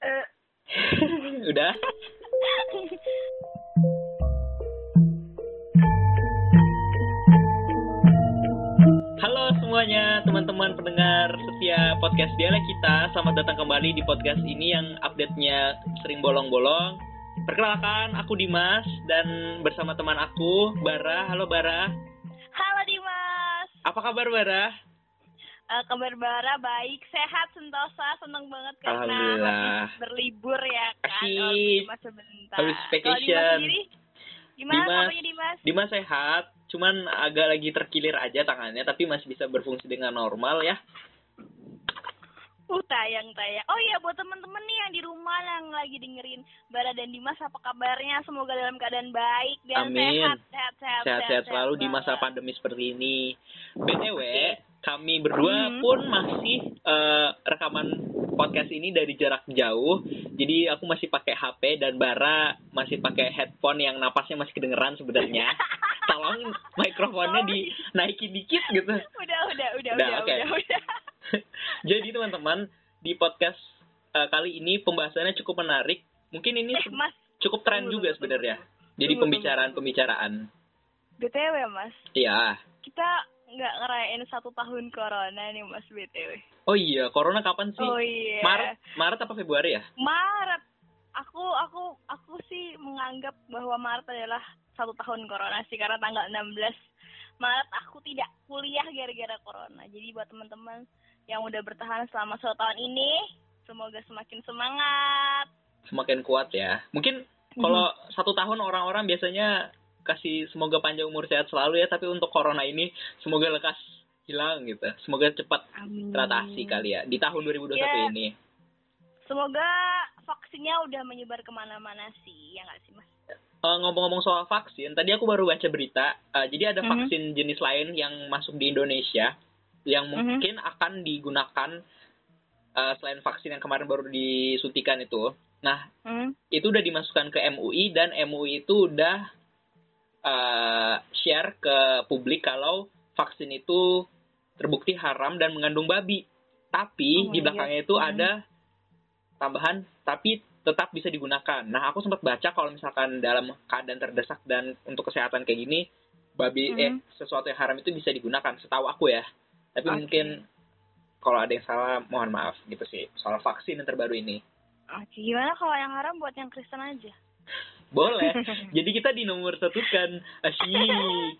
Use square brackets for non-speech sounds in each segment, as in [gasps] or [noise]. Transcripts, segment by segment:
Eh, Udah? Halo semuanya, teman-teman pendengar setia podcast dialek kita. Selamat datang kembali di podcast ini yang update-nya sering bolong-bolong. Perkenalkan, aku Dimas dan bersama teman aku, Bara. Halo Bara. Halo Dimas. Apa kabar Bara? Eh, kabar Bara baik, sehat, sentosa, seneng banget karena Alhamdulillah. habis berlibur ya kan. Asik. Oh, Dimas sebentar. Habis vacation. Dimas sendiri, gimana Dimas. kabarnya Dimas? Dimas sehat, cuman agak lagi terkilir aja tangannya, tapi masih bisa berfungsi dengan normal ya. Uh, tayang tayang. Oh iya buat temen-temen nih yang di rumah yang lagi dengerin Bara dan Dimas apa kabarnya? Semoga dalam keadaan baik dan Amin. sehat, sehat, sehat, sehat-sehat selalu di masa pandemi seperti ini. BTW, kami berdua Mhm. pun masih eh, rekaman podcast ini dari jarak jauh. Jadi aku masih pakai HP dan Bara masih pakai headphone yang napasnya masih kedengeran sebenarnya. [laughs] Tolong mikrofonnya dinaikin dikit gitu. Udah, udah, udah, Udah, udah, oke. udah, udah. [laughs] Jadi teman-teman, di podcast eh, kali ini pembahasannya cukup menarik. Mungkin ini Eh, Mas, cukup tren tunggu, juga sebenarnya. Jadi pembicaraan-pembicaraan. BTW Mas, Iya. kita nggak ngerayain satu tahun corona nih Mas BTW. Oh iya, corona kapan sih? Oh iya. Maret, Maret apa Februari ya? Maret. Aku aku aku sih menganggap bahwa Maret adalah satu tahun corona sih karena tanggal 16 Maret aku tidak kuliah gara-gara corona. Jadi buat teman-teman yang udah bertahan selama satu tahun ini, semoga semakin semangat. Semakin kuat ya. Mungkin kalau satu tahun orang-orang biasanya kasih semoga panjang umur sehat selalu ya, tapi untuk corona ini semoga lekas hilang gitu. Semoga cepat Amin. teratasi kali ya di tahun 2021 Ya. ini. Semoga vaksinnya udah menyebar ke mana-mana sih, ya nggak sih mas? Eh, ngomong-ngomong soal vaksin, tadi aku baru baca berita. eh, jadi ada Mhm. vaksin jenis lain yang masuk di Indonesia yang Mhm. mungkin akan digunakan eh, selain vaksin yang kemarin baru disuntikan itu. Nah, Hmm? itu udah dimasukkan ke MUI dan MUI itu udah uh, share ke publik kalau vaksin itu terbukti haram dan mengandung babi. Tapi Oh, di iya. belakangnya itu Hmm. ada tambahan tapi tetap bisa digunakan. Nah, aku sempat baca kalau misalkan dalam keadaan terdesak dan untuk kesehatan kayak gini babi eh Hmm. sesuatu yang haram itu bisa digunakan setahu aku ya. Tapi Oke. mungkin kalau ada yang salah mohon maaf gitu sih soal vaksin yang terbaru ini. Oke, gimana kalau yang haram buat yang Kristen aja? Boleh. [laughs] Jadi kita di nomor satu kan asyik.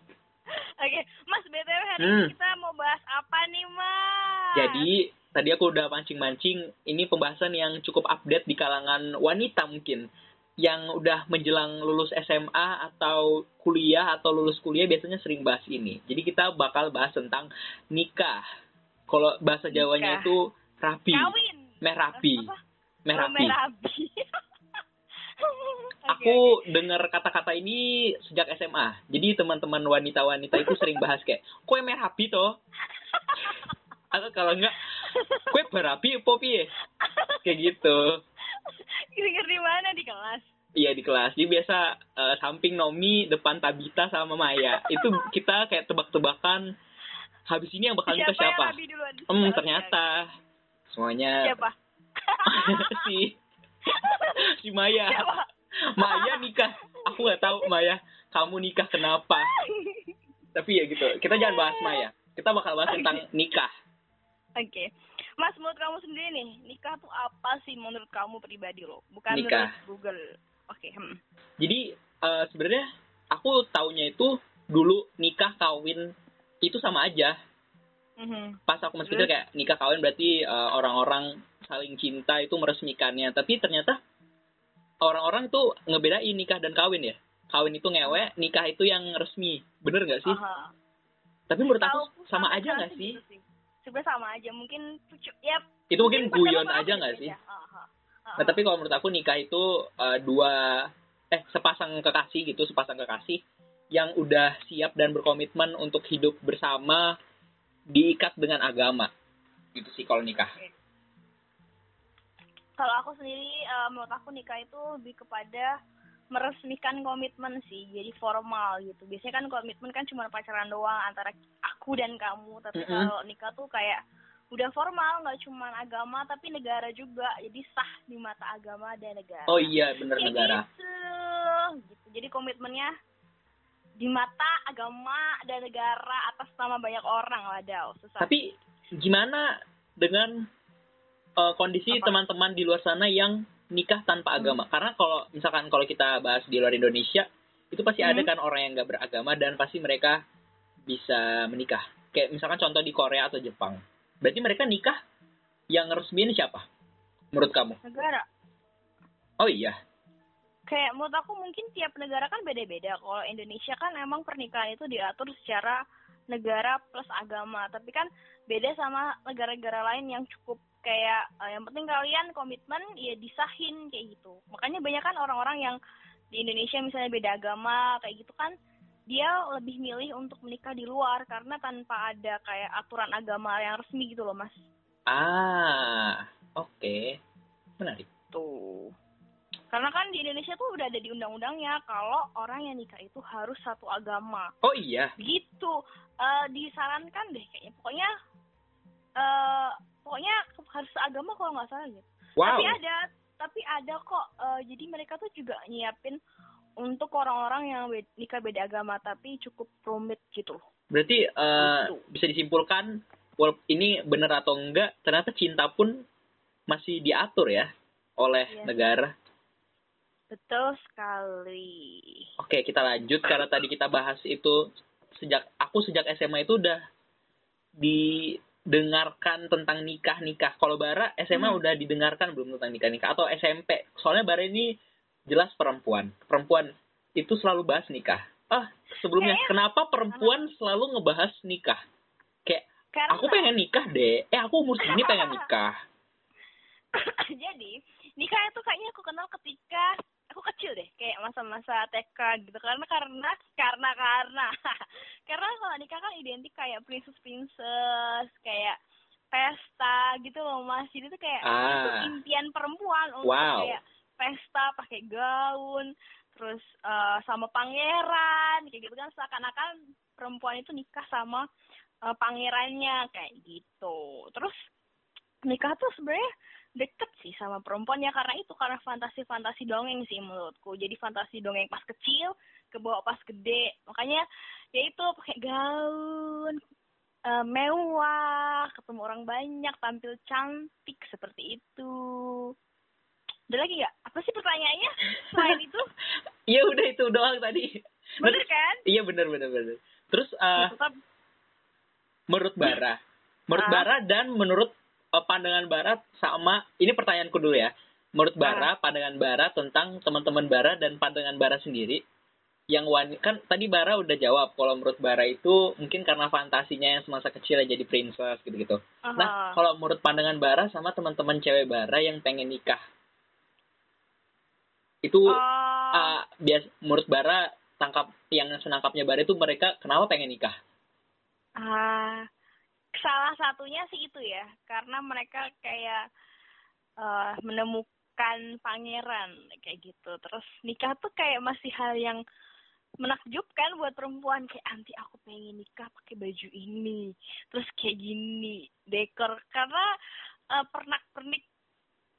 Oke, Mas BTW hari Hmm. ini kita mau bahas apa nih, Mas? Jadi tadi aku udah mancing-mancing, ini pembahasan yang cukup update di kalangan wanita mungkin yang udah menjelang lulus SMA atau kuliah atau lulus kuliah biasanya sering bahas ini. Jadi kita bakal bahas tentang nikah. Kalau bahasa Jawanya Nikah. itu rapi, kawin. meh rapi, Apa? meh Oh, rapi. [laughs] [laughs] merapi. Aku oke. dengar kata-kata ini sejak SMA. Jadi teman-teman wanita-wanita itu sering bahas kayak, kue meh rapi toh? [laughs] Atau kalau enggak, kue berapi apa piye? Kayak gitu. Denger di mana di kelas? Iya di kelas. Jadi biasa eh, samping Nomi, depan Tabita sama Maya. Itu kita kayak tebak-tebakan habis ini yang bakal nikah yang siapa? rabi duluan? Hmm, ternyata semuanya. [laughs] Siapa? si [laughs] si Maya. Siapa? Maya nikah. Aku nggak tahu Maya, kamu nikah kenapa? Tapi ya gitu. Kita jangan bahas Maya. Kita bakal bahas tentang [laughs] nikah. Oke. Mas, menurut kamu sendiri nih, nikah tuh apa sih menurut kamu pribadi lo? Bukan Nikah. menurut Google. Oke, hmm. Jadi eh, sebenarnya aku taunya itu dulu nikah kawin itu sama aja. Mhm. Pas aku masih kecil kayak nikah kawin berarti eh, orang-orang saling cinta itu meresmikannya. Tapi ternyata orang-orang tuh ngebedain nikah dan kawin ya. Kawin itu ngewe, nikah itu yang resmi. Bener nggak sih? Aha. Tapi menurut aku sama aja sama nggak sih sih? gitu Sebenarnya sama aja. Mungkin ya Itu mungkin guyon aja gitu nggak sih? Aha. Aha. Nah, tapi kalau menurut aku nikah itu eh, dua eh sepasang kekasih gitu, sepasang kekasih yang udah siap dan berkomitmen untuk hidup bersama diikat dengan agama. Gitu sih kalau nikah. Kalau aku sendiri eh, menurut aku nikah itu lebih kepada meresmikan komitmen sih jadi formal gitu biasanya kan komitmen kan cuma pacaran doang antara aku dan kamu tapi Mm-mm. kalau nikah tuh kayak udah formal nggak cuma agama tapi negara juga jadi sah di mata agama dan negara Oh iya, bener Kayak negara. gitu. gitu jadi komitmennya di mata agama dan negara atas nama banyak orang lah Dao susah Tapi gimana dengan eh, kondisi teman-teman di luar sana yang nikah tanpa Hmm. agama? Karena kalau misalkan kalau kita bahas di luar Indonesia, itu pasti ada Hmm. kan orang yang nggak beragama dan pasti mereka bisa menikah. Kayak misalkan contoh di Korea atau Jepang. Berarti mereka nikah yang resmiin siapa? Menurut kamu? negara Oh iya. kayak menurut aku mungkin tiap negara kan beda-beda. Kalau Indonesia kan emang pernikahan itu diatur secara negara plus agama. Tapi kan beda sama negara-negara lain yang cukup kayak eh, yang penting kalian komitmen ya disahin kayak gitu. Makanya banyak kan orang-orang yang di Indonesia misalnya beda agama kayak gitu kan dia lebih milih untuk menikah di luar karena tanpa ada kayak aturan agama yang resmi gitu loh mas. Ah, oke. Menarik. Tuh. Karena kan di Indonesia tuh udah ada di undang-undangnya kalau orang yang nikah itu harus satu agama. Oh iya. Gitu. Eh disarankan deh kayaknya. Pokoknya eh pokoknya harus agama kalau nggak salah gitu. Wow. Tapi ada tapi ada kok eh, jadi mereka tuh juga nyiapin untuk orang-orang yang be- nikah beda agama tapi cukup rumit gitu. Berarti eh, Gitu. bisa disimpulkan ini benar atau enggak, ternyata cinta pun masih diatur ya oleh Iya. negara. Betul sekali. Oke, kita lanjut karena tadi kita bahas itu sejak aku sejak SMA itu udah didengarkan tentang nikah-nikah. Kalau Bara SMA Hmm. udah didengarkan belum tentang nikah-nikah atau SMP? Soalnya Bara ini jelas perempuan. Perempuan itu selalu bahas nikah. Ah, sebelumnya Kayaknya- kenapa perempuan selalu ngebahas nikah? Kayak Karena aku pengen nikah deh. Eh, aku umur segini pengen nikah. [laughs] jadi nikah itu kayaknya aku kenal ketika aku kecil deh kayak masa-masa TK gitu. Karena karena karena karena. [laughs] Karena kalau nikah kan identik kayak princess princess kayak pesta gitu loh mas. Jadi tuh kayak Ah. itu impian perempuan untuk Wow. kayak pesta pakai gaun terus eh, sama pangeran kayak gitu kan. Seakan-akan perempuan itu nikah sama eh, pangerannya kayak gitu. Terus nikah tuh sebenarnya deket sih sama perempuan ya karena itu karena fantasi-fantasi dongeng sih menurutku. Jadi fantasi dongeng pas kecil ke bawah pas gede. Makanya ya itu pakai gaun eh, mewah ketemu orang banyak tampil cantik seperti itu. Ada lagi nggak? Apa sih pertanyaannya? Selain itu? Iya [laughs] udah itu doang tadi. bener kan? Iya bener bener bener. Terus eh, tetap menurut Bara, menurut Ah. Bara dan menurut pandangan Bara sama ini pertanyaanku dulu ya. Menurut Ah. Bara, pandangan Bara tentang teman-teman Bara dan pandangan Bara sendiri yang wanita kan tadi Bara udah jawab kalau menurut Bara itu mungkin karena fantasinya yang semasa kecil jadi princess gitu-gitu. Nah, Aha. kalau menurut pandangan Bara sama teman-teman cewek Bara yang pengen nikah itu Oh, uh, bias menurut Bara tangkap yang senangkapnya Bara itu mereka kenapa pengen nikah? Ah, salah satunya sih itu ya, karena mereka kayak eh, menemukan pangeran kayak gitu. Terus nikah tuh kayak masih hal yang menakjubkan buat perempuan kayak anti aku pengen nikah pakai baju ini, terus kayak gini dekor karena eh, pernak-pernik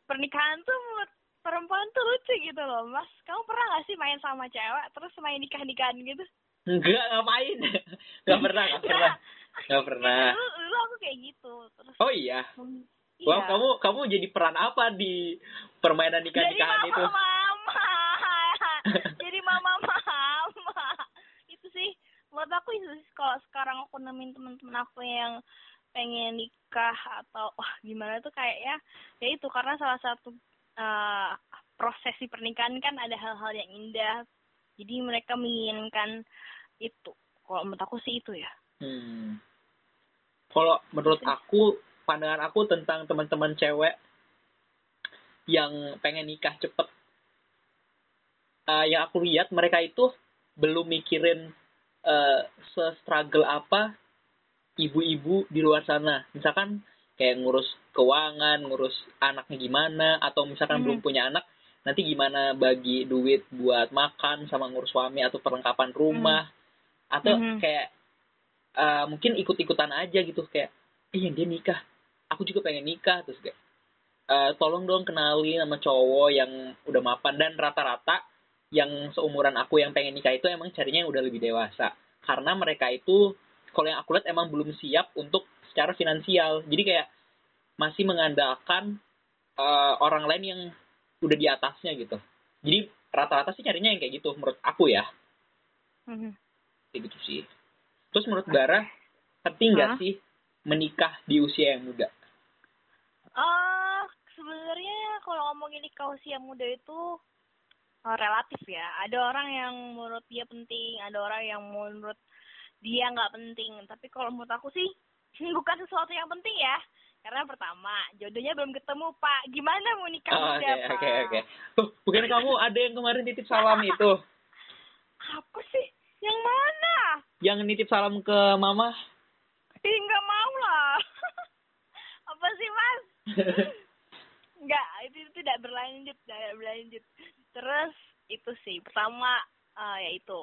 pernikahan tuh menurut perempuan tuh lucu gitu loh, Mas. Kamu pernah gak sih main sama cewek terus main nikah-nikahan gitu? Enggak, ngapain? [laughs] Enggak pernah, enggak pernah. Enggak pernah. Dulu, dulu aku kayak gitu. Terus Oh iya. Hmm, Wah, iya. kamu kamu jadi peran apa di permainan nikah-nikahan jadi itu? mama mama jadi mama mama itu sih menurut aku itu sih kalau sekarang aku nemuin teman-teman aku yang pengen nikah atau wah gimana tuh kayaknya ya itu karena salah satu eh, prosesi pernikahan kan ada hal-hal yang indah jadi mereka menginginkan itu kalau menurut aku sih itu ya Hmm. Kalau menurut aku, pandangan aku tentang teman-teman cewek yang pengen nikah cepet, eh, yang aku lihat mereka itu belum mikirin eh, se-struggle apa ibu-ibu di luar sana. Misalkan kayak ngurus keuangan, ngurus anaknya gimana, atau misalkan Mhm. belum punya anak, nanti gimana bagi duit buat makan sama ngurus suami atau perlengkapan rumah, atau Mhm. kayak eh, mungkin ikut-ikutan aja gitu kayak, eh yang dia nikah, aku juga pengen nikah. Terus kayak "Eh, tolong dong kenalin sama cowok yang udah mapan. Dan rata-rata yang seumuran aku yang pengen nikah itu emang carinya yang udah lebih dewasa. Karena mereka itu kalau yang aku lihat emang belum siap untuk secara finansial. Jadi kayak masih mengandalkan eh, orang lain yang udah di atasnya gitu. Jadi rata-rata sih carinya yang kayak gitu menurut aku ya. Mhm. kayak gitu sih terus menurut Bara penting nggak Hah? sih menikah di usia yang muda Eh, sebenarnya kalau ngomongin nikah usia muda itu eh, relatif ya. Ada orang yang menurut dia penting, ada orang yang menurut dia nggak penting. Tapi kalau menurut aku sih [laughs] bukan sesuatu yang penting ya. Karena pertama, jodohnya belum ketemu, Pak. Gimana mau nikah Oh, muda, oke Pak? oke oke Tuh, bukan kamu ada yang kemarin titip salam itu [laughs] Apa sih? Yang mana? Yang nitip salam ke mama Ih, nggak mau lah. [laughs] Apa sih, Mas? [laughs] Enggak, itu tidak berlanjut, tidak berlanjut. Terus itu sih, pertama eh, ya itu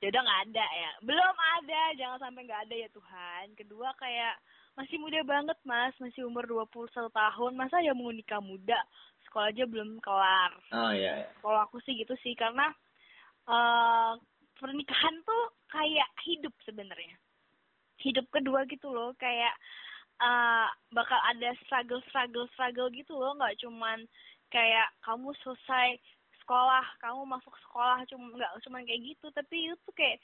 jodoh nggak ada ya, belum ada, jangan sampai nggak ada ya Tuhan. Kedua kayak masih muda banget mas, masih umur 21 tahun, masa ya mau nikah muda, sekolah aja belum kelar. oh iya, iya. Kalau aku sih gitu sih, karena eh pernikahan tuh kayak hidup sebenarnya. Hidup kedua gitu loh, kayak eh bakal ada struggle struggle struggle gitu loh. Nggak cuman kayak kamu selesai sekolah kamu masuk sekolah cuma nggak cuman kayak gitu. Tapi itu kayak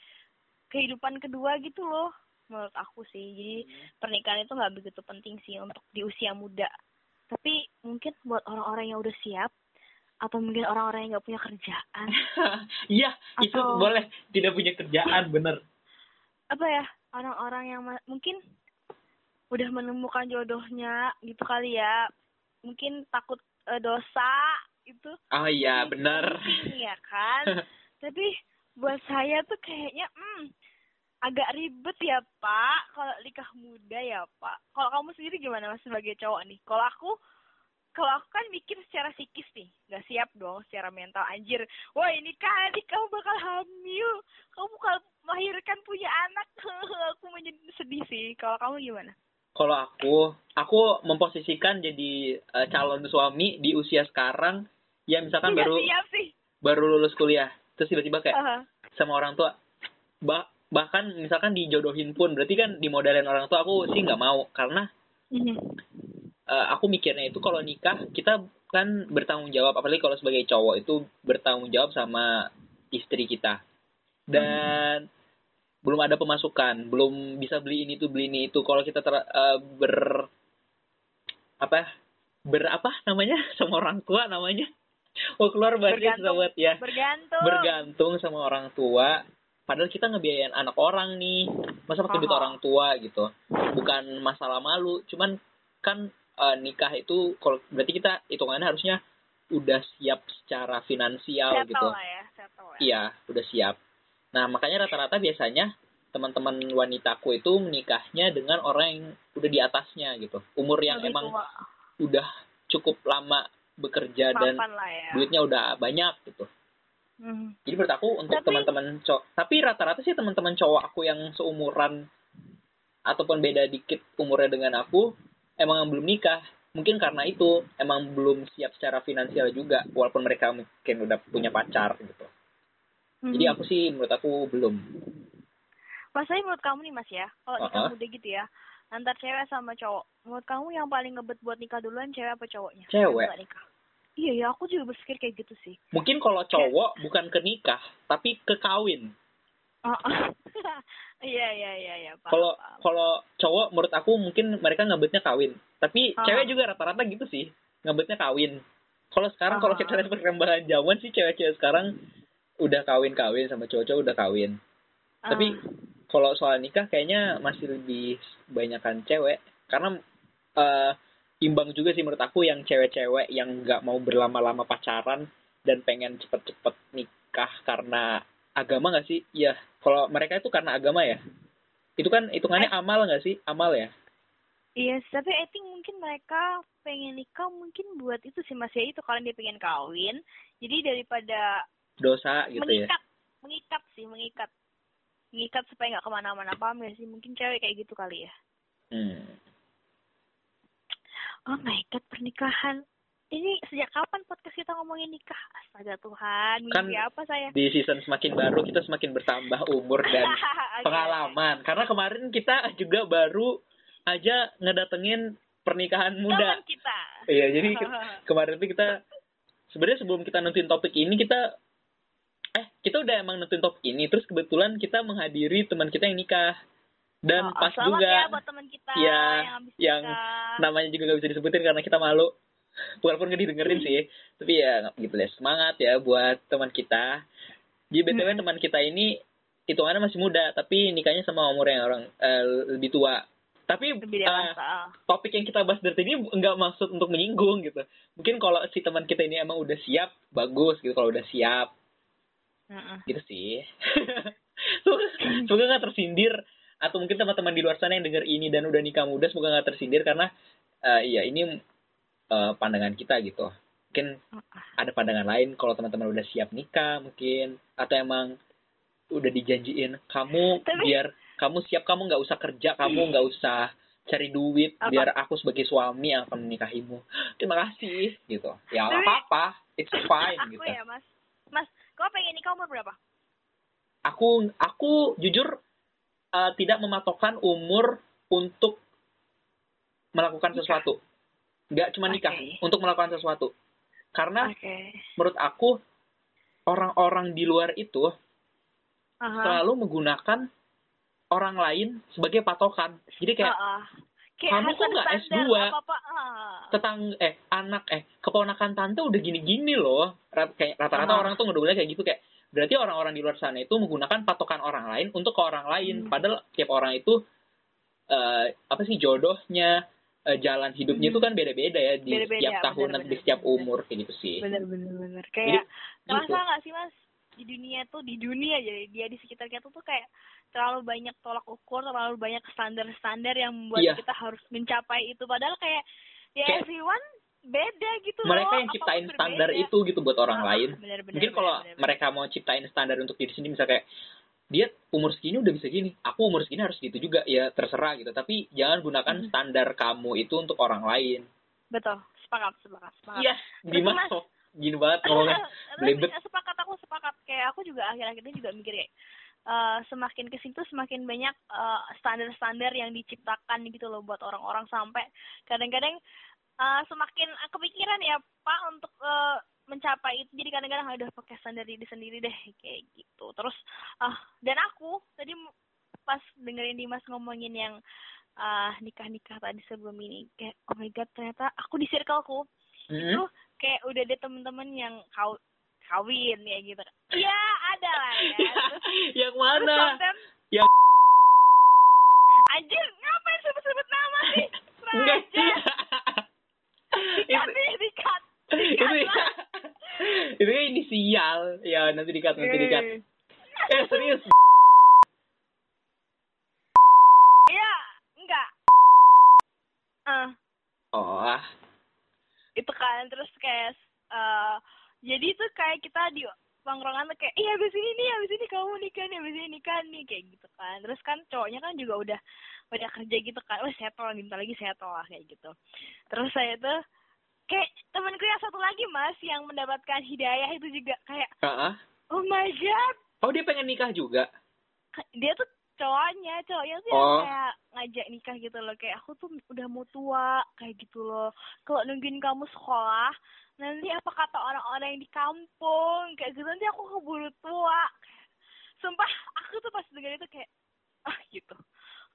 kehidupan kedua gitu loh menurut aku sih. Jadi pernikahan itu nggak begitu penting sih untuk di usia muda. Tapi mungkin buat orang-orang yang udah siap atau mungkin orang-orang yang nggak punya kerjaan? [laughs] Iya itu Atau- boleh. Tidak punya kerjaan bener. Apa ya? Orang-orang yang mungkin udah menemukan jodohnya gitu kali ya. Mungkin takut eh, dosa itu oh iya bener. penting ya [laughs] kan? Tapi buat saya tuh kayaknya hmm agak ribet ya pak. Kalau nikah muda ya pak. Kalau kamu sendiri gimana mas sebagai cowok nih? Kalau aku kalau aku kan mikir secara psikis nih nggak siap dong secara mental. Anjir wah ini kan nih kamu bakal hamil. Kamu bakal melahirkan punya anak. [laughs] Aku menjadi sedih sih. Kalau kamu gimana? Kalau aku aku memposisikan jadi eh, calon suami di usia sekarang ya misalkan Nggak baru siap sih. baru lulus kuliah. Terus tiba-tiba kayak Aha. sama orang tua bah bahkan misalkan dijodohin pun berarti kan dimodalin orang tua aku sih nggak mau. Karena Mhm. Eh, aku mikirnya itu kalau nikah kita kan bertanggung jawab apalagi kalau sebagai cowok itu bertanggung jawab sama istri kita. Dan belum ada pemasukan belum bisa beli ini tuh beli ini itu. Kalau kita ter, eh, ber apa ber apa namanya? [laughs] Sama orang tua namanya. Oh keluar Bergantung. buat ya. Bergantung. Bergantung sama orang tua. Padahal kita ngebiayain anak orang nih. Masa pakai duit orang tua gitu? Bukan masalah malu. Cuman kan eh, nikah itu kalau berarti kita hitungannya harusnya udah siap secara finansial settle gitu. lah ya settle ya. Iya udah siap. Nah makanya rata-rata biasanya teman-teman wanitaku itu menikahnya dengan orang yang udah di atasnya gitu. Umur yang Lebih emang tua. udah cukup lama bekerja dan mapan lah ya. duitnya udah banyak gitu. Mhm. jadi menurut aku untuk teman-teman cowok, tapi rata-rata sih teman-teman cowok aku yang seumuran ataupun beda dikit umurnya dengan aku emang belum nikah. Mungkin karena itu emang belum siap secara finansial juga, walaupun mereka mungkin udah punya pacar gitu. Jadi Mhm. aku sih menurut aku belum. Mas saya menurut kamu nih mas ya, kalau nikah Uh-uh. muda gitu ya, antar cewek sama cowok, menurut kamu yang paling ngebet buat nikah duluan cewek apa cowoknya? Cewek. Nikah. Iya ya, aku juga berpikir kayak gitu sih. Mungkin kalau cowok bukan ke nikah, tapi ke kawin. Oh, [laughs] iya iya iya iya. Kalau kalau cowok menurut aku mungkin mereka ngebetnya kawin. Tapi Ah. cewek juga rata-rata gitu sih, ngebetnya kawin. Kalau sekarang kalau Ah. kita lihat perkembangan zaman sih cewek-cewek sekarang udah kawin-kawin sama cowok-cowok udah kawin. Ah. Tapi kalau soal nikah kayaknya masih lebih banyakan cewek karena eh, imbang juga sih menurut aku yang cewek-cewek yang nggak mau berlama-lama pacaran dan pengen cepet-cepet nikah karena agama nggak sih? Iya, kalau mereka itu karena agama ya. Itu kan hitungannya amal nggak sih? Amal ya. Iya, yes, tapi I think mungkin mereka pengen nikah mungkin buat itu sih mas ya itu kalian dia pengen kawin. Jadi daripada Dosa gitu ya. mengikat, mengikat sih mengikat, mengikat supaya nggak ke mana-mana paham ya sih? Mungkin cewek kayak gitu kali ya. Hmm. Oh my god, pernikahan. Ini sejak kapan podcast kita ngomongin nikah? Astaga Tuhan, Kan apa saya? Di season semakin baru kita semakin bertambah umur dan [laughs] pengalaman. Karena kemarin kita juga baru aja ngedatengin pernikahan muda. Teman kita. Iya, jadi ke- [laughs] kemarin itu kita sebenarnya sebelum kita nentuin topik ini kita eh kita udah emang nentuin topik ini terus kebetulan kita menghadiri teman kita yang nikah dan Oh, pas selamat juga ya buat teman kita Iya, yang yang nikah. namanya juga gak bisa disebutin karena kita malu walaupun gak didengerin sih tapi ya gitu deh. Semangat ya buat teman kita. Jadi btw Hmm. teman kita ini hitungannya masih muda tapi nikahnya sama umur yang orang eh, lebih tua. Tapi lebih dewasa. topik yang kita bahas dari tadi nggak maksud untuk menyinggung gitu. Mungkin kalau si teman kita ini emang udah siap bagus gitu. Kalau udah siap Heeh. gitu sih. [laughs] Semoga semoga nggak tersindir. Atau mungkin teman-teman di luar sana yang denger ini dan udah nikah muda semoga nggak tersindir. Karena eh, iya ini eh, pandangan kita gitu. Mungkin ada pandangan lain kalau teman-teman udah siap nikah mungkin atau emang udah dijanjiin kamu Tapi- biar kamu siap kamu nggak usah kerja kamu nggak usah cari duit Apa? biar aku sebagai suami yang akan menikahimu. [gasps] Terima kasih gitu. Ya Tapi- apa-apa it's [laughs] fine aku gitu. ya mas. Mas kau pengen nikah umur berapa? Aku aku jujur eh, tidak mematokkan umur untuk melakukan Nikah. sesuatu nggak cuma nikah Oke. untuk melakukan sesuatu karena oke menurut aku orang-orang di luar itu Aha. selalu menggunakan orang lain sebagai patokan jadi kayak Heeh. Kayak kamu kok nggak standar S2? apa-apa. Ah. tetang eh anak eh keponakan tante udah gini-gini loh Rat- kayak rata-rata Ah. orang tuh ngedobelnya kayak gitu kayak berarti orang-orang di luar sana itu menggunakan patokan orang lain untuk ke orang lain Hmm. padahal tiap orang itu eh apa sih jodohnya eh, jalan hidupnya Hmm. itu kan beda-beda ya di Beda-beda, setiap tahun bener, di bener, setiap bener. umur kayak gitu sih bener bener bener Jadi, kayak gitu. nggak sih mas di dunia tuh di dunia jadi dia di sekitar kita tuh kayak terlalu banyak tolak ukur terlalu banyak standar-standar yang membuat Iya. kita harus mencapai itu padahal kayak ya Kayak- everyone beda gitu mereka loh yang ciptain standar berbeda. itu gitu buat orang Ah, lain bener, bener, mungkin bener, kalau bener, bener. mereka mau ciptain standar untuk diri sendiri misalnya kayak dia umur segini udah bisa gini aku umur segini harus gitu juga ya terserah gitu. Tapi jangan gunakan Hmm. standar kamu itu untuk orang lain. Betul sepakat sepakat sepakat. Iya Dimas Mas- kok gini banget ngomongnya. belibet. sepakat aku sepakat. Kayak aku juga akhir-akhir ini juga mikir kayak eh, semakin ke situ semakin banyak eh, standar-standar yang diciptakan gitu loh buat orang-orang sampai kadang-kadang eh, semakin kepikiran ya Pak untuk eh, mencapai itu jadi kadang-kadang "Ah, udah pakai standar diri sendiri deh kayak gitu. Terus ah dan aku tadi pas dengerin Dimas ngomongin yang ah nikah-nikah tadi sebelum ini kayak oh my god ternyata aku di circleku. Mm-mm. itu kayak udah ada temen-temen yang kau kawin ya gitu. Iya ada lah ya. Terus, [laughs] yang terus mana? sometimes Yang- anjir ngapain sebut-sebut nama sih? [laughs] [laughs] Itu dikat nih dikat. Itu [laughs] itu kan inisial. Ya nanti dikat nanti dikat. Eh serius? Iya enggak. Ah oh. Itu kan terus kayak eh jadi tuh kayak kita di tongkrongan tuh kayak iya abis ini nih abis ini kamu nikah nih abis ini nikah nih kayak gitu kan. Terus kan cowoknya kan juga udah udah kerja gitu kan. Oh settle nih bentar lagi settle lah kayak gitu. Terus saya tuh kayak temenku yang satu lagi mas yang mendapatkan hidayah itu juga. Kayak Ah, ah. oh my god. Oh dia pengen nikah juga? Dia tuh cowoknya cowoknya tuh yang Oh. kayak ngajak nikah gitu loh. Kayak aku tuh udah mau tua kayak gitu loh. Kalau nungguin kamu sekolah nanti apa kata orang-orang yang di kampung kayak gitu nanti aku keburu tua. Sumpah aku tuh pas denger itu kayak ah gitu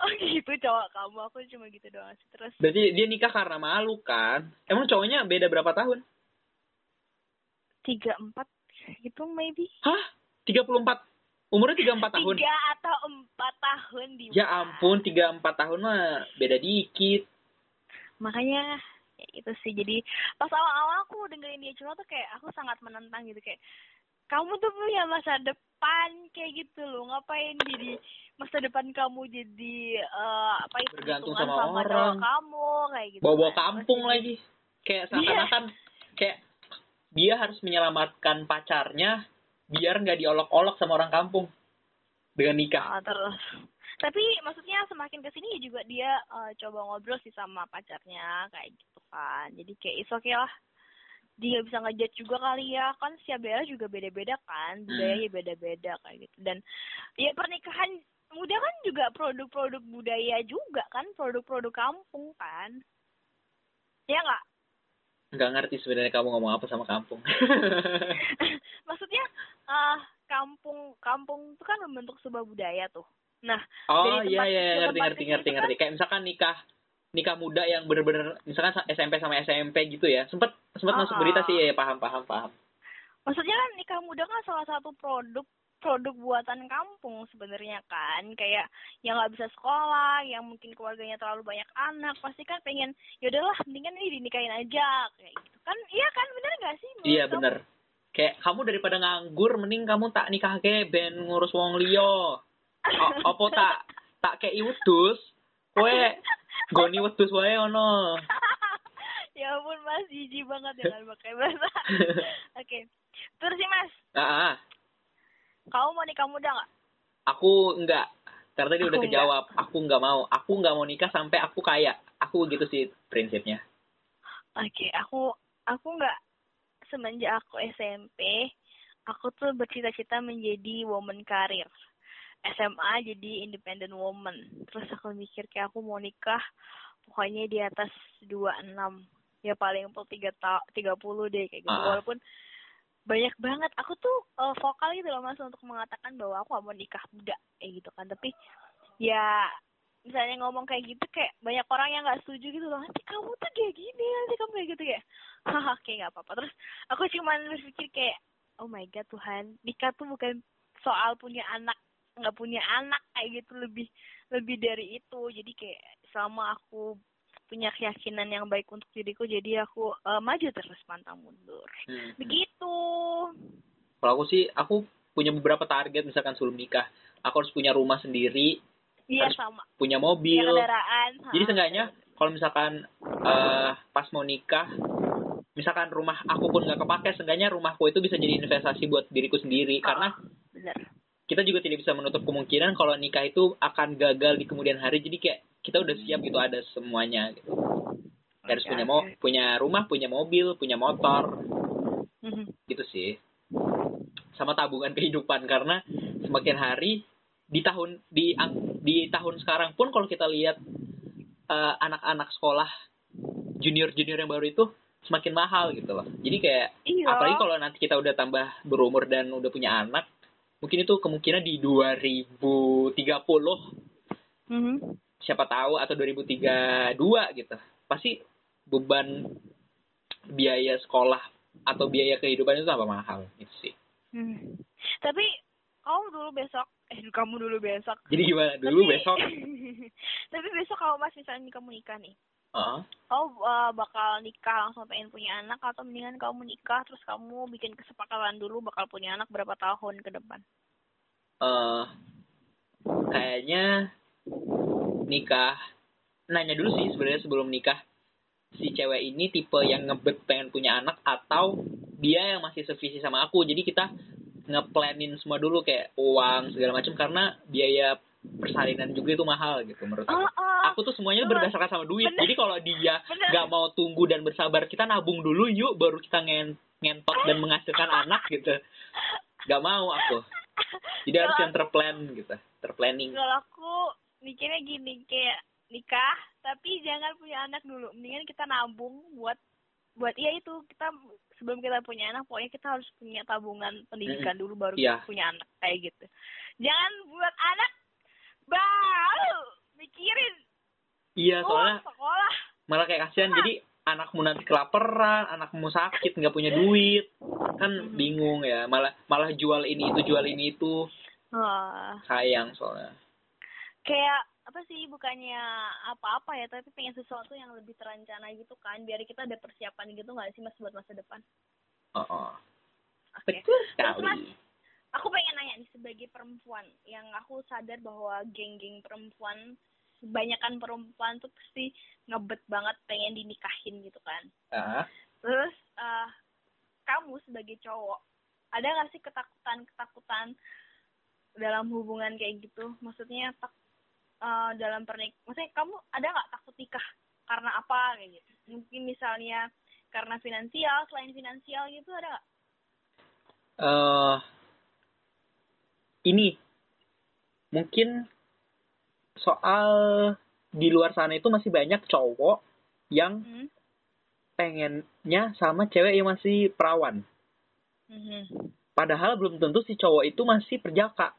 oh gitu cowok kamu. Aku cuma gitu doang sih terus. Berarti dia nikah karena malu kan? Emang cowoknya beda berapa tahun? Tiga empat. Gitu maybe. Hah? 34 umurnya 34 tahun? Tiga atau empat tahun di ya ampun 34 tahun mah beda dikit. Makanya ya itu sih. Jadi pas awal-awal aku dengerin dia curhat tuh kayak aku sangat menentang gitu. Kayak kamu tuh punya masa depan kayak gitu loh. Ngapain jadi masa depan kamu jadi eh, apa itu Bergantung sama cowok orang. kamu kayak gitu bawa-bawa kan. Kampung jadi- lagi. Kayak seakan-akan kayak dia harus menyelamatkan pacarnya biar nggak diolok-olok sama orang kampung dengan nikah. Ah, terus. Tapi maksudnya semakin ke sini juga dia eh, coba ngobrol sih sama pacarnya kayak gitu kan. Jadi kayak is okay lah dia bisa ngejudge juga kali ya. Kan setiap daerah juga beda-beda kan budayanya beda-beda kayak gitu. Dan ya pernikahan muda kan juga produk-produk budaya juga kan produk-produk kampung kan. Ya nggak? Nggak ngerti sebenarnya kamu ngomong apa sama kampung. [laughs] Maksudnya uh, kampung kampung itu kan membentuk sebuah budaya tuh. Nah oh iya iya ke ngerti ngerti ngerti ngerti. kayak misalkan nikah nikah muda yang bener-bener misalkan SMP sama SMP gitu ya sempet sempet masuk Ah. berita sih ya paham paham paham. Maksudnya kan nikah muda kan salah satu produk produk buatan kampung sebenarnya kan. Kayak yang nggak bisa sekolah yang mungkin keluarganya terlalu banyak anak pasti kan pengen ya udahlah mendingan ini dinikahin aja kayak gitu. Kan iya kan bener nggak sih iya kamu? bener. Kayak kamu daripada nganggur mending kamu tak nikah ke ben ngurus wong liya. [laughs] O- opo tak tak kayak wedus kowe goni wedus wae ono. [laughs] Ya ampun mas jijik banget ya kan pakai bahasa. [laughs] Oke. Terus sih mas. Ah ah. kamu mau nikah muda nggak? Aku enggak karena tadi udah Aku kejawab. Aku enggak mau. Aku enggak mau nikah sampai aku kaya. Aku gitu sih prinsipnya. Oke, aku aku nggak semenjak aku SMP, aku tuh bercita-cita menjadi woman karir. SMA jadi independent woman. Terus aku mikir kayak aku mau nikah pokoknya di atas 26. Ya paling pol 3 ta 30 deh kayak gitu. Ah. Walaupun banyak banget aku tuh eh, vokal gitu loh Mas untuk mengatakan bahwa aku gak mau nikah muda kayak gitu kan. Tapi ya misalnya ngomong kayak gitu kayak banyak orang yang nggak setuju gitu loh nanti kamu tuh kayak gini nanti kamu kayak gitu ya haha kayak nggak apa-apa terus aku cuman berpikir kayak oh my god Tuhan nikah tuh bukan soal punya anak nggak punya anak kayak gitu lebih lebih dari itu. Jadi kayak selama aku punya keyakinan yang baik untuk diriku jadi aku eh, maju terus pantang mundur. Hmm. begitu. Kalau aku sih aku punya beberapa target misalkan sebelum nikah. Aku harus punya rumah sendiri iya Harus sama. punya punya mobil. kendaraan jadi seenggaknya kalau misalkan eh, pas mau nikah misalkan rumah aku pun nggak kepake seenggaknya rumahku itu bisa jadi investasi buat diriku sendiri. Karena bener kita juga tidak bisa menutup kemungkinan kalau nikah itu akan gagal di kemudian hari. Jadi kayak kita udah siap gitu ada semuanya gitu. Harus Oke, punya oke. punya rumah punya mobil punya motor. Mhm. gitu sih. Sama tabungan [laughs] kehidupan karena semakin hari di tahun di di tahun sekarang pun kalau kita lihat eh, anak-anak sekolah junior junior yang baru itu semakin mahal gitu loh. Jadi kayak iya. apalagi kalau nanti kita udah tambah berumur dan udah punya anak mungkin itu kemungkinan di 2030 Mhm. siapa tahu atau 2032 gitu pasti beban biaya sekolah atau biaya kehidupan itu tambah mahal gitu sih Hmm. Tapi kamu dulu besok, eh kamu dulu besok. jadi gimana dulu Tapi- besok [laughs] Tapi besok kalau mas misalnya kamu nikah nih, Heeh. kamu uh, bakal nikah langsung pengen punya anak atau mendingan kamu nikah terus kamu bikin kesepakatan dulu bakal punya anak berapa tahun ke depan? eh kayaknya nikah nanya dulu sih sebenarnya sebelum nikah si cewek ini tipe yang ngebet pengen punya anak atau dia yang masih sevisi sama aku jadi kita ngeplanin semua dulu kayak uang segala macam karena biaya persalinan juga itu mahal gitu menurut aku. Oh. Aku tuh semuanya Bener. berdasarkan sama duit. Bener. Jadi kalau dia nggak mau tunggu dan bersabar, kita nabung dulu yuk baru kita ngen ngentot dan menghasilkan anak gitu. Gak mau aku. Jadi harus yang terplan gitu, terplanning. Kalau aku mikirnya gini kayak nikah tapi jangan punya anak dulu. Mendingan kita nabung buat buat iya itu kita sebelum kita punya anak pokoknya kita harus punya tabungan pendidikan dulu baru Iya. punya anak kayak gitu. Jangan buat anak baru mikirin Iya, oh soalnya sekolah. malah kayak kasihan. Jadi anakmu nanti kelaparan, anakmu sakit, nggak punya duit, kan bingung ya. Malah malah jual ini itu, jual ini itu, Wah, sayang soalnya. kayak apa sih bukannya apa-apa ya tapi pengen sesuatu yang lebih terencana gitu kan biar kita ada persiapan gitu nggak sih mas buat masa depan Oh, oh. oke betul Terus, Mas, sekali. aku pengen nanya nih sebagai perempuan yang aku sadar bahwa geng-geng perempuan kebanyakan perempuan tuh pasti ngebet banget pengen dinikahin gitu kan. Ah, terus eh kamu sebagai cowok ada nggak sih ketakutan ketakutan dalam hubungan kayak gitu? Maksudnya tak, eh, dalam pernik maksudnya kamu ada nggak takut nikah karena apa kayak gitu? Mungkin misalnya karena finansial selain finansial gitu ada nggak? Eh ini. Mungkin soal di luar sana itu masih banyak cowok yang hmm? pengennya sama cewek yang masih perawan. Mhm. Padahal belum tentu si cowok itu masih perjaka.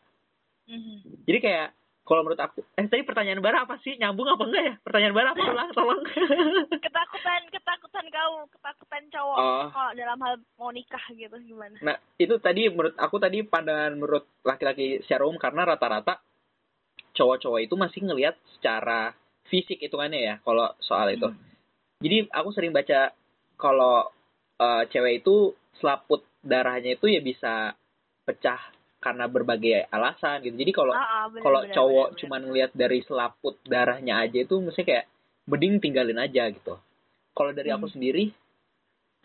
Mhm. Jadi kayak kalau menurut aku, eh tadi pertanyaan Bara apa sih? Nyambung apa enggak ya? Pertanyaan Bara apa ulang tolong. [laughs] ketakutan ketakutan kau ketakutan cowok Oh. kalau dalam hal mau nikah gitu gimana nah, itu tadi menurut aku tadi pandangan menurut laki-laki secara umum karena rata-rata cowok-cowok itu masih ngelihat secara fisik hitungannya ya kalau soal itu. Hmm. Jadi aku sering baca kalau eh, cewek itu selaput darahnya itu ya bisa pecah karena berbagai alasan gitu. Jadi kalau ah, bener, kalau cowok bener, cuman ngelihat dari selaput darahnya aja itu mesti kayak mending tinggalin aja gitu. Kalau dari aku Hmm. sendiri,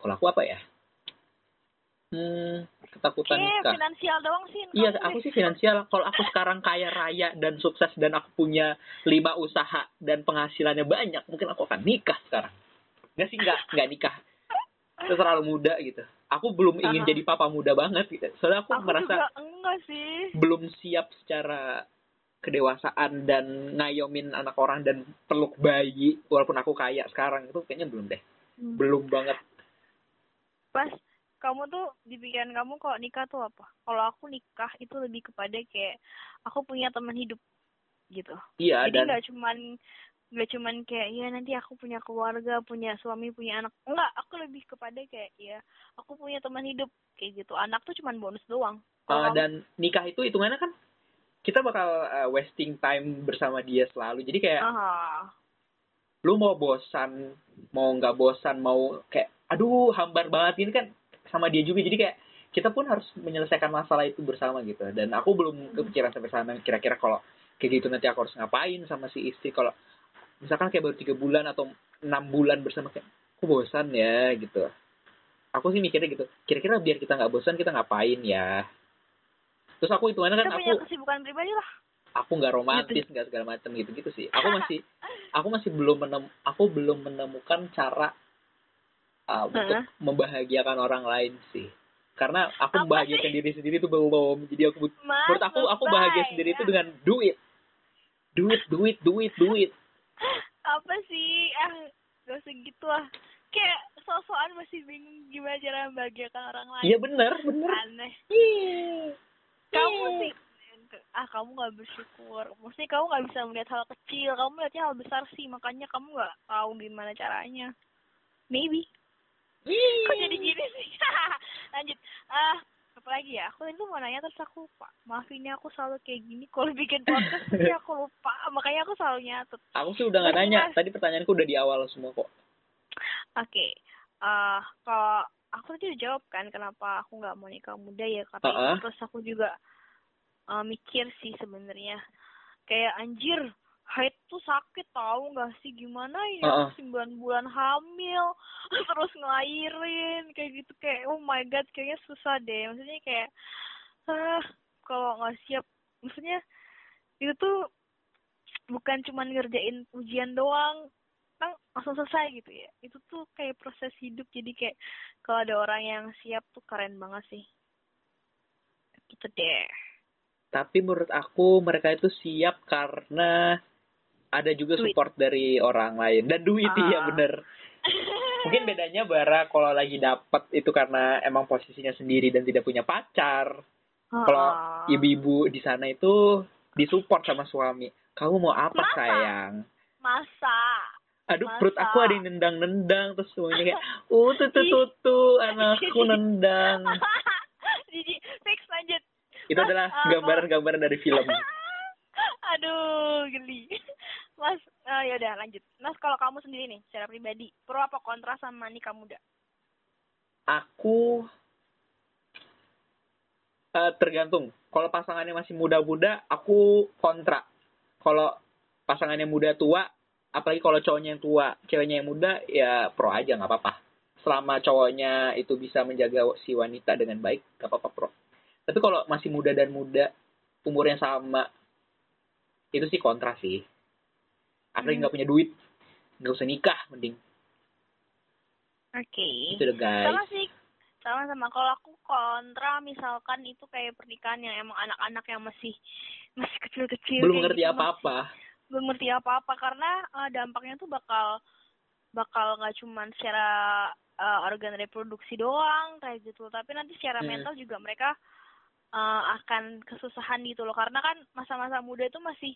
kalau aku apa ya? Hmm, ketakutan Kayak nikah. finansial doang sih. Iya, aku sih finansial. Kalau aku sekarang kaya raya dan sukses dan aku punya lima usaha dan penghasilannya banyak, mungkin aku akan nikah sekarang. Enggak sih, enggak, enggak nikah. Itu terlalu muda gitu. Aku belum ingin Aha. jadi papa muda banget gitu. Soalnya aku, Aku merasa juga enggak sih. belum siap secara kedewasaan dan ngayomin anak orang dan peluk bayi walaupun aku kaya sekarang itu kayaknya belum deh. Hmm. Belum banget. Pas kamu tuh di pikiran kamu kalau nikah tuh apa? Kalau aku nikah itu lebih kepada kayak aku punya teman hidup gitu. Iya Jadi dan nggak cuman nggak cuman kayak ya nanti aku punya keluarga, punya suami, punya anak. Enggak, aku lebih kepada kayak ya aku punya teman hidup kayak gitu. Anak tuh cuman bonus doang. uh, dan nikah itu hitungannya kan kita bakal uh, wasting time bersama dia selalu. Jadi kayak Aha. lu mau bosan, mau nggak bosan, mau kayak aduh hambar banget ini kan sama dia juga. Jadi kayak kita pun harus menyelesaikan masalah itu bersama gitu. Dan aku belum kepikiran sampai sana kira-kira kalau kayak gitu nanti aku harus ngapain sama si istri kalau misalkan kayak baru tiga bulan atau enam bulan bersama kayak aku bosan ya gitu. Aku sih mikirnya gitu. Kira-kira biar kita nggak bosan kita ngapain ya? Terus aku hitungannya kan Kita aku kesibukan pribadi lah. aku nggak romantis nggak segala macam gitu gitu sih aku masih [laughs] aku masih belum menem aku belum menemukan cara uh, untuk Heeh. membahagiakan orang lain sih. Karena aku Apa membahagiakan diri sendiri itu belum. Jadi aku Mas, menurut aku aku bahagia lebay, sendiri ya. itu dengan duit. Duit duit duit duit. Apa sih? Ah gak usah gitu lah kayak sosokan masih bingung gimana cara membahagiakan orang lain. Iya benar benar aneh. Ih. kamu Ih. sih ah kamu nggak bersyukur. Maksudnya kamu nggak bisa melihat hal kecil. Kamu melihatnya hal besar sih. Makanya kamu nggak tahu gimana caranya. Maybe kok jadi gini sih? [laughs] Lanjut. Ah apa lagi ya? Aku itu mau nanya terus aku lupa maafin ya aku selalu kayak gini kalau bikin podcast pasti [laughs] aku lupa. Makanya aku selalu nyatet. Aku sih udah Terus nanya. tadi pertanyaanku udah di awal semua kok. Oke, eh kalau aku tadi udah jawab kan kenapa aku nggak mau nikah muda ya? Kata Uh-uh. terus aku juga eh, mikir sih sebenarnya. Kayak anjir haid tuh sakit tahu nggak sih? Gimana ya? Sembilan bulan hamil [laughs] terus ngelahirin kayak gitu. Kayak oh my god kayaknya susah deh. Maksudnya kayak ah kalau nggak siap. Maksudnya itu tuh bukan cuman ngerjain ujian doang. Kan langsung selesai gitu ya. Itu tuh kayak proses hidup. Jadi kayak kalau ada orang yang siap tuh keren banget sih. Gitu deh. Tapi menurut aku mereka itu siap karena ada juga Duit. support dari orang lain dan duit Ah. iya bener [laughs] mungkin bedanya bara kalau lagi dapat itu karena emang posisinya sendiri dan tidak punya pacar kalau Ah. ibu-ibu di sana itu disupport sama suami kamu mau apa Masa? sayang masa aduh Masa? perut aku ada yang nendang-nendang terus semuanya kayak uh tuh tuh [laughs] anakku nendang [laughs] jadi fix lanjut itu adalah uh, gambaran-gambaran dari film aduh geli [laughs] mas eh, ya udah lanjut mas kalau kamu sendiri nih secara pribadi pro apa kontra sama nikah muda aku eh, tergantung. Kalau pasangannya masih muda-muda, aku kontra. Kalau pasangannya muda tua, apalagi kalau cowoknya yang tua, ceweknya yang muda, ya pro aja nggak apa-apa. Selama cowoknya itu bisa menjaga si wanita dengan baik, nggak apa-apa pro. Tapi kalau masih muda dan muda, umurnya sama, itu sih kontra sih. Apalagi Hmm. nggak punya duit, nggak usah nikah, mending. Oke. Itu deh guys. Sama sih sama-sama kalau aku kontra misalkan itu kayak pernikahan yang emang anak-anak yang masih masih kecil-kecil Belum ngerti gitu, apa-apa. belum ngerti apa-apa karena eh, dampaknya tuh bakal bakal nggak cuman secara eh, organ reproduksi doang kayak gitu tapi nanti secara Hmm. mental juga mereka eh, akan kesusahan gitu loh. Karena kan masa-masa muda itu masih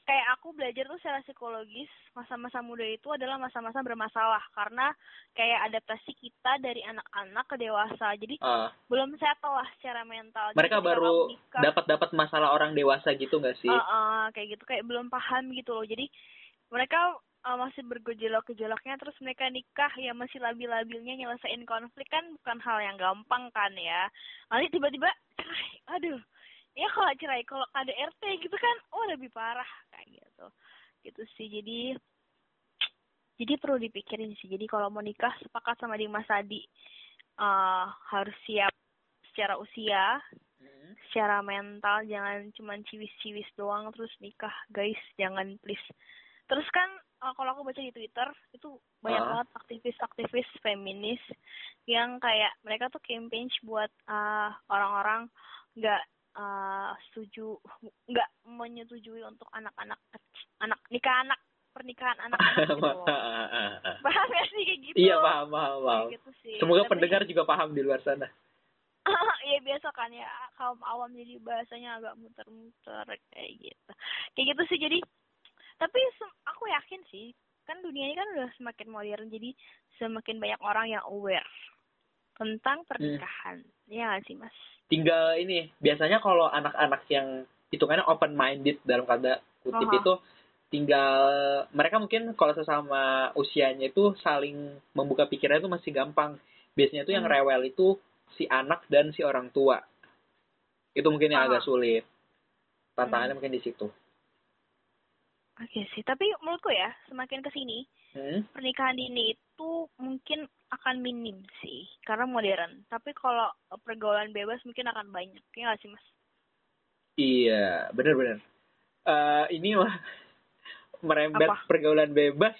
kayak aku belajar tuh secara psikologis masa-masa muda itu adalah masa-masa bermasalah. Karena kayak adaptasi kita dari anak-anak ke dewasa. Jadi Ah, belum settle lah secara mental. Jadi mereka ketika baru dapat dapat masalah orang dewasa gitu nggak sih? Uh, uh, kayak gitu. Kayak belum paham gitu loh. Jadi mereka uh, masih bergejolak-gejolaknya terus mereka nikah ya masih labil-labilnya nyelesain konflik kan bukan hal yang gampang kan ya. Nanti tiba-tiba cerai. Aduh ya kalau cerai kalau KDRT gitu kan oh lebih parah kayak gitu. Gitu sih jadi jadi perlu dipikirin sih. Jadi kalau mau nikah sepakat sama Dimas Adi uh, harus siap secara usia Hmm. secara mental jangan cuman ciwis-ciwis doang terus nikah. Guys jangan please. Terus kan uh, kalau aku baca di twitter itu banyak Ah. banget aktivis-aktivis feminis yang kayak mereka tuh campaign buat uh, orang-orang nggak uh, setuju nggak menyetujui untuk anak-anak anak nikah anak pernikahan [laughs] anak-anak gitu loh. [laughs] paham gak sih kayak gitu iya paham paham paham. Kayak gitu sih Semoga Tapi- pendengar juga paham di luar sana. [laughs] Iya biasa kan ya kaum awam jadi bahasanya agak muter-muter kayak gitu. Kayak gitu sih jadi tapi aku yakin sih kan dunia ini kan udah semakin modern jadi semakin banyak orang yang aware tentang pernikahan. Ya nggak sih Mas? Tinggal ini biasanya kalau anak-anak yang hitungannya open minded dalam kata kutip Aha. itu tinggal mereka mungkin kalau sesama usianya itu saling membuka pikirannya itu masih gampang. Biasanya itu yang Hmm. rewel itu si anak dan si orang tua. Itu mungkin yang agak sulit. Tantangannya Hmm. mungkin di situ. Oke sih, tapi menurutku ya semakin ke sini Hmm? pernikahan dini itu mungkin akan minim sih karena modern. Tapi kalau pergaulan bebas mungkin akan banyak. Ya nggak sih Mas? Iya, benar-benar. Eh ini mah [laughs] merembet Apa? pergaulan bebas.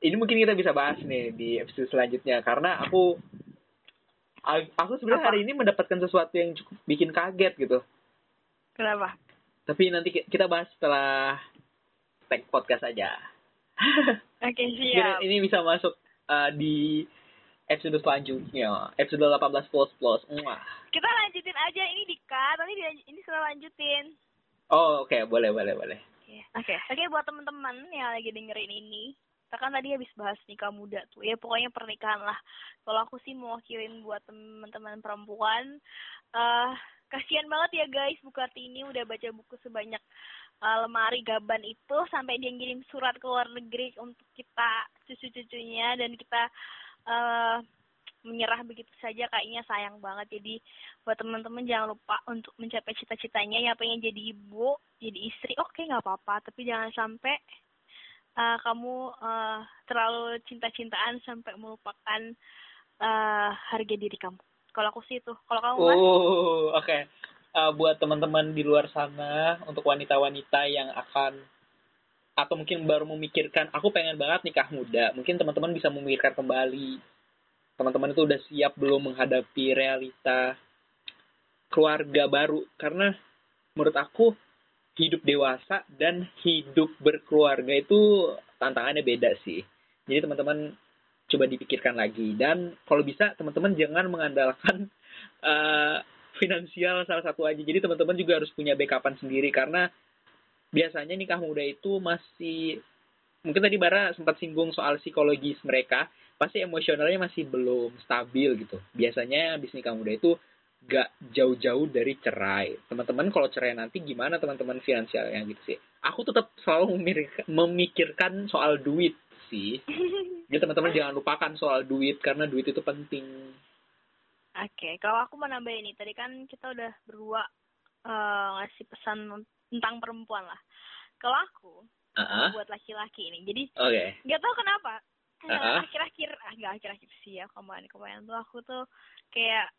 Ini mungkin kita bisa bahas nih di episode selanjutnya karena aku aku sebenarnya hari ini mendapatkan sesuatu yang cukup bikin kaget gitu. Kenapa? Tapi nanti ki- kita bahas setelah tag podcast aja. [laughs] Oke Biar siap. ini bisa masuk eh, di episode selanjutnya, episode 18 plus plus. Mwah. Kita lanjutin aja ini di cut, nanti ini setelah lanjutin. Oh, oke, boleh boleh boleh. Oke. Oke buat teman-teman yang lagi dengerin ini, kita kan tadi habis bahas nikah muda tuh. Ya pokoknya pernikahan lah. Kalau aku sih mau wakilin buat teman-teman perempuan, eh kasihan banget ya guys, buku ini udah baca buku sebanyak eh, lemari gaban itu sampai dia ngirim surat ke luar negeri untuk kita cucu-cucunya dan kita eh menyerah begitu saja kayaknya sayang banget. Jadi buat teman-teman jangan lupa untuk mencapai cita-citanya. Yang pengen jadi ibu jadi istri oke nggak apa-apa. Tapi jangan sampai uh, kamu uh, terlalu cinta-cintaan sampai melupakan uh, harga diri kamu. Kalau aku sih itu. Kalau kamu Oh, oke. Eh, buat teman-teman di luar sana, untuk wanita-wanita yang akan atau mungkin baru memikirkan, aku pengen banget nikah muda. Mungkin teman-teman bisa memikirkan kembali. Teman-teman itu udah siap belum menghadapi realita keluarga baru? Karena menurut aku hidup dewasa dan hidup berkeluarga itu tantangannya beda sih. Jadi teman-teman coba dipikirkan lagi dan kalau bisa teman-teman jangan mengandalkan [laughs] eh, finansial salah satu aja. Jadi teman-teman juga harus punya backupan sendiri karena biasanya nikah muda itu masih mungkin tadi Bara sempat singgung soal psikologis mereka, pasti emosionalnya masih belum stabil gitu. Biasanya habis nikah muda itu gak jauh-jauh dari cerai. Teman-teman kalau cerai nanti gimana teman-teman finansialnya gitu sih. Aku tetap selalu memikirkan, memikirkan soal duit sih. [laughs] Jadi teman-teman jangan lupakan soal duit karena duit itu penting. Oke, kalau aku mau nambahin nih, tadi kan kita udah berdua eh, ngasih pesan tentang perempuan lah. Kalau aku, Ah, buat laki-laki ini, jadi nggak tahu kenapa, Ah. akhir-akhir, ah nggak akhir-akhir sih ya, kemarin-kemarin tuh aku tuh kayak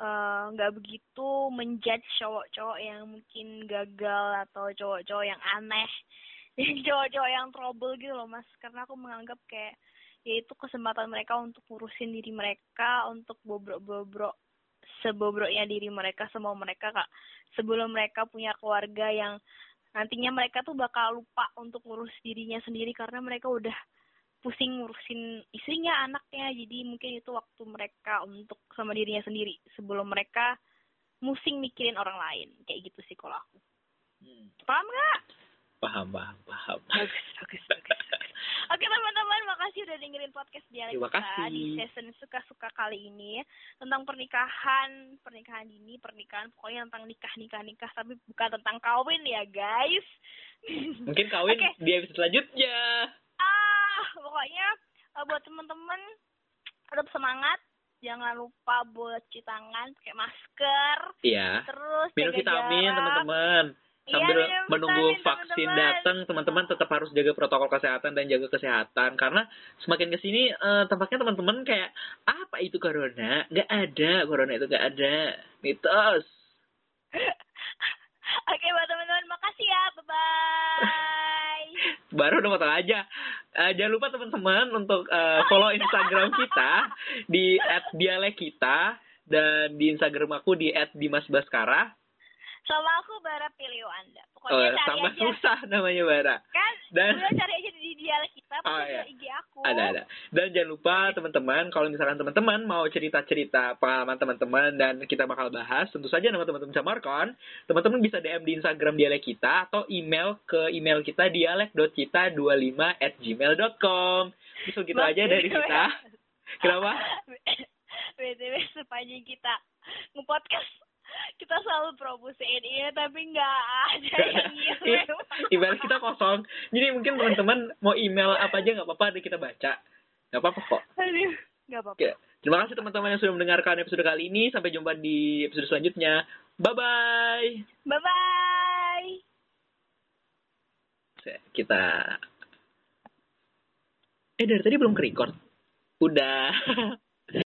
eh, nggak begitu menjudge cowok-cowok yang mungkin gagal atau cowok-cowok yang aneh, [laughs] cowok-cowok yang trouble gitu loh mas, karena aku menganggap kayak yaitu kesempatan mereka untuk ngurusin diri mereka untuk bobrok-bobrok sebobroknya diri mereka semua mereka kak. Sebelum mereka punya keluarga yang nantinya mereka tuh bakal lupa untuk ngurus dirinya sendiri karena mereka udah pusing ngurusin istrinya anaknya. Jadi mungkin itu waktu mereka untuk sama dirinya sendiri sebelum mereka musing mikirin orang lain. Kayak gitu sih kalau aku. Hmm. paham nggak Paham, paham, paham. bagus bagus bagus Oke teman-teman, makasih udah dengerin podcast dialek Terima kita di season suka-suka kali ini tentang pernikahan, pernikahan dini, pernikahan pokoknya tentang nikah, nikah, nikah, tapi bukan tentang kawin ya guys. Mungkin kawin Oke. di episode selanjutnya. ah, pokoknya eh, buat teman-teman tetap semangat, jangan lupa buat cuci tangan, pakai masker, Iya. terus Minum vitamin, teman-teman. Iya, Sambil minum menunggu vitamin, vaksin teman-teman. datang, teman-teman tetap harus jaga protokol kesehatan dan jaga kesehatan. Karena semakin ke sini, eh, tampaknya teman-teman kayak, apa itu corona? Gak ada, corona itu gak ada. Mitos. [laughs] Oke buat teman-teman, makasih ya, bye-bye. [laughs] Baru udah potong aja. Eh, jangan lupa teman-teman untuk eh, follow Instagram kita di [laughs] @dialek_kita dan di Instagram aku di @dimasbaskara. Sama aku Bara Pilio Anda. Oh, Pokoknya cari tambah aja. susah namanya Bara. Kan, Dan- udah cari aja di dialek kita, Oh, pokoknya iya. IG aku. Ada ada. Dan jangan lupa teman-teman kalau misalkan teman-teman mau cerita-cerita pengalaman teman-teman dan kita bakal bahas, tentu saja nama teman-teman markon. Teman-teman bisa DM di Instagram dialek kita atau email ke email kita dialek.kita25@gmail.com. Bisa gitu aja dari kita. Kenapa? [laughs] BTW sepanjang kita nge-podcast kita selalu promosiin iya tapi nggak ada yang [laughs] Iya, ngirim. email kita kosong. Jadi mungkin teman-teman mau email apa aja nggak apa-apa, kita baca. Nggak apa-apa kok. Nggak apa-apa. Oke. Terima kasih teman-teman yang sudah mendengarkan episode kali ini. Sampai jumpa di episode selanjutnya. Bye-bye. Bye bye. Kita... Eh, dari tadi belum ke record. Udah. [laughs]